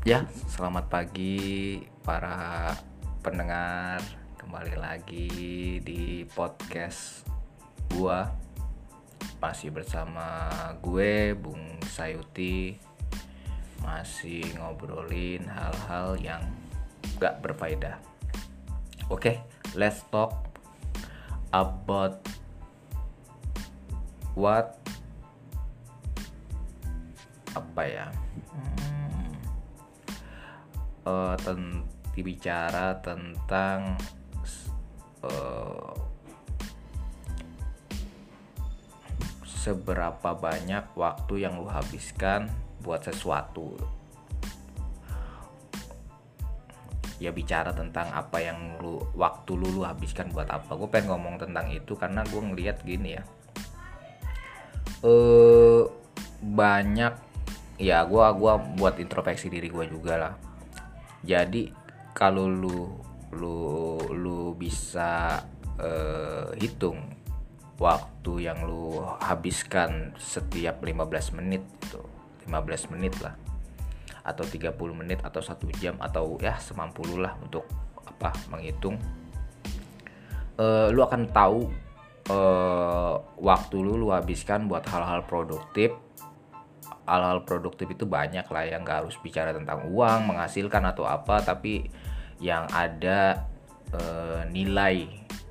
Ya, selamat pagi para pendengar. Kembali lagi di podcast gua. Masih bersama gue Bung Sayuti. Masih ngobrolin hal-hal yang gak berfaedah. Oke, let's talk about what apa ya? Hmm, uh, ten, bicara tentang uh, seberapa banyak waktu yang lu habiskan buat sesuatu. Ya bicara tentang apa yang lu waktu lu lu habiskan buat apa. Gue pengen ngomong tentang itu karena gue ngeliat gini ya. Eh banyak ya gue gua buat introspeksi diri gue juga lah jadi kalau lu lu lu bisa uh, hitung waktu yang lu habiskan setiap 15 menit itu 15 menit lah. Atau 30 menit atau satu jam atau ya semampu lu lah untuk apa menghitung. Uh, lu akan tahu uh, waktu lu lu habiskan buat hal-hal produktif hal-hal produktif itu banyak lah yang gak harus bicara tentang uang menghasilkan atau apa tapi yang ada uh, nilai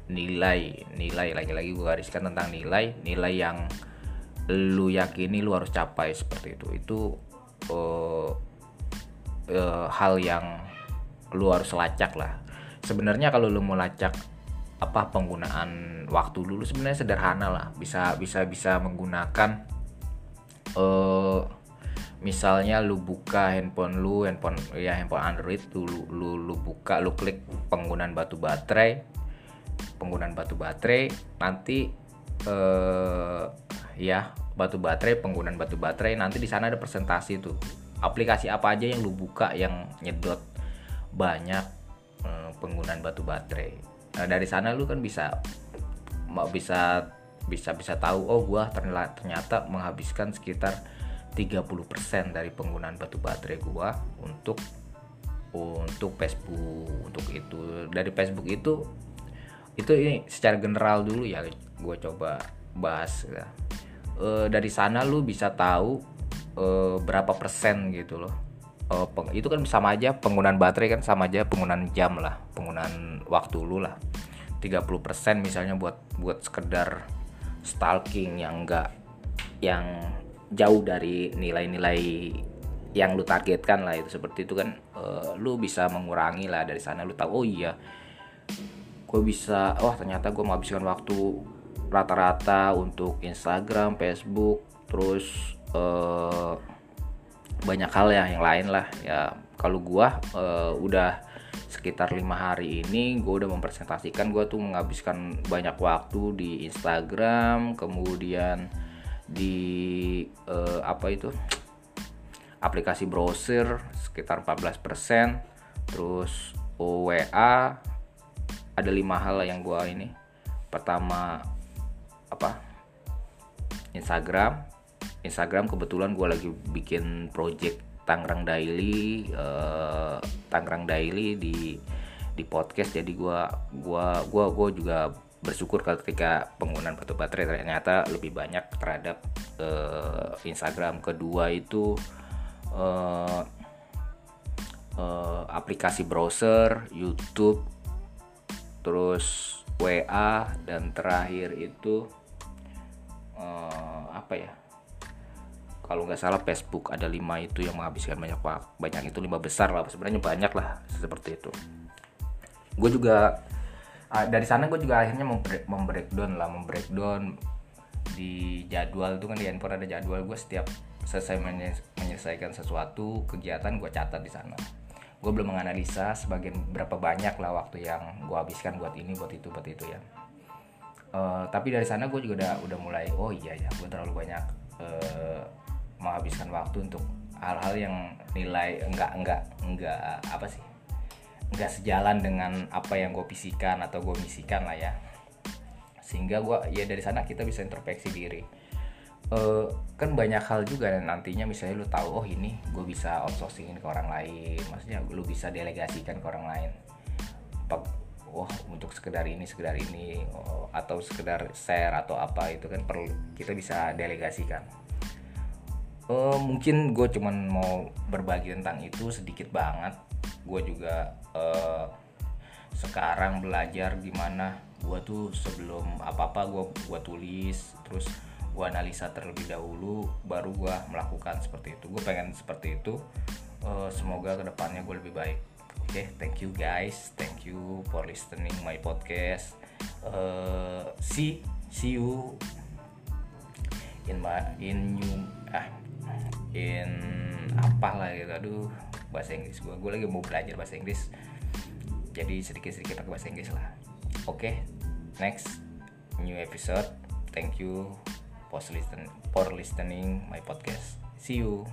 nilai nilai. Lagi-lagi gue gariskan tentang nilai nilai yang lu yakini lu harus capai seperti itu. Itu uh, uh, hal yang lu harus lacak lah. Sebenarnya kalau lu mau lacak apa penggunaan waktu dulu sebenarnya sederhana lah. Bisa bisa bisa menggunakan uh, misalnya lu buka handphone lu handphone ya handphone Android lu lu lu buka lu klik penggunaan batu baterai penggunaan batu baterai nanti uh, ya batu baterai penggunaan batu baterai nanti di sana ada presentasi tuh. Aplikasi apa aja yang lu buka yang nyedot banyak uh, penggunaan batu baterai. Nah dari sana lu kan bisa bisa bisa bisa tahu oh gua ternyata menghabiskan sekitar 30% dari penggunaan batu baterai gua untuk untuk Facebook untuk itu. Dari Facebook itu itu ini secara general dulu ya gue coba bahas ya. e, dari sana lu bisa tahu e, berapa persen gitu loh. E, peng, itu kan sama aja penggunaan baterai kan sama aja penggunaan jam lah penggunaan waktu lu lah. 30% misalnya buat buat sekedar stalking yang enggak yang jauh dari nilai-nilai yang lu targetkan lah itu. Seperti itu kan e, lu bisa mengurangi lah dari sana. Lu tahu oh iya gue bisa wah ternyata gue menghabiskan waktu rata-rata untuk Instagram, Facebook, terus uh, banyak hal ya yang lain lah. Ya kalau gue uh, udah sekitar lima hari ini gue udah mempresentasikan gue tuh menghabiskan banyak waktu di Instagram kemudian di uh, apa itu? Aplikasi browser sekitar 14% terus WA ada lima hal yang gue ini. Pertama apa? Instagram. Instagram kebetulan gue lagi bikin project Tangerang Daily uh, Tangerang Daily di di podcast. Jadi gue gua gua gua juga bersyukur ketika penggunaan batu baterai ternyata lebih banyak terhadap uh, Instagram. Kedua itu uh, uh, aplikasi browser YouTube terus WA dan terakhir itu uh, apa ya kalau nggak salah Facebook ada lima itu yang menghabiskan banyak banyak itu lima besar lah. Sebenarnya banyak lah seperti itu. Gue juga uh, dari sana gue juga akhirnya membreakdown lah membreakdown di jadwal itu kan di handphone ada jadwal gue setiap selesai menyelesaikan sesuatu kegiatan gue catat di sana. Gue belum menganalisa sebagian berapa banyak lah waktu yang gue habiskan buat ini buat itu buat itu ya. Uh, tapi dari sana gue juga udah udah mulai oh iya ya gue terlalu banyak uh, menghabiskan waktu untuk hal-hal yang nilai enggak enggak enggak apa sih? Enggak sejalan dengan apa yang gue pisikan atau gue misikan lah ya. Sehingga gue ya dari sana kita bisa introspeksi diri. Uh, kan banyak hal juga dan nantinya misalnya lu tahu oh ini gue bisa outsourcingin ke orang lain maksudnya lu bisa delegasikan ke orang lain. Wah untuk sekedar ini sekedar ini oh, atau sekedar share atau apa itu kan perlu kita bisa delegasikan uh, mungkin gue cuman mau berbagi tentang itu sedikit banget. Gue juga uh, sekarang belajar gimana gue tuh sebelum apa apa gue gua tulis terus gue analisa terlebih dahulu baru gue melakukan seperti itu. Gue pengen seperti itu. Uh, semoga ke depannya gue lebih baik. Okay, thank you guys. Thank you for listening my podcast. Uh, see see you in my in you ah in apa lah gitu. Aduh bahasa Inggris gue gue lagi mau belajar bahasa Inggris. Jadi sedikit sedikit pakai bahasa Inggris lah. Oke okay, next new episode. Thank you for listening for listening my podcast. See you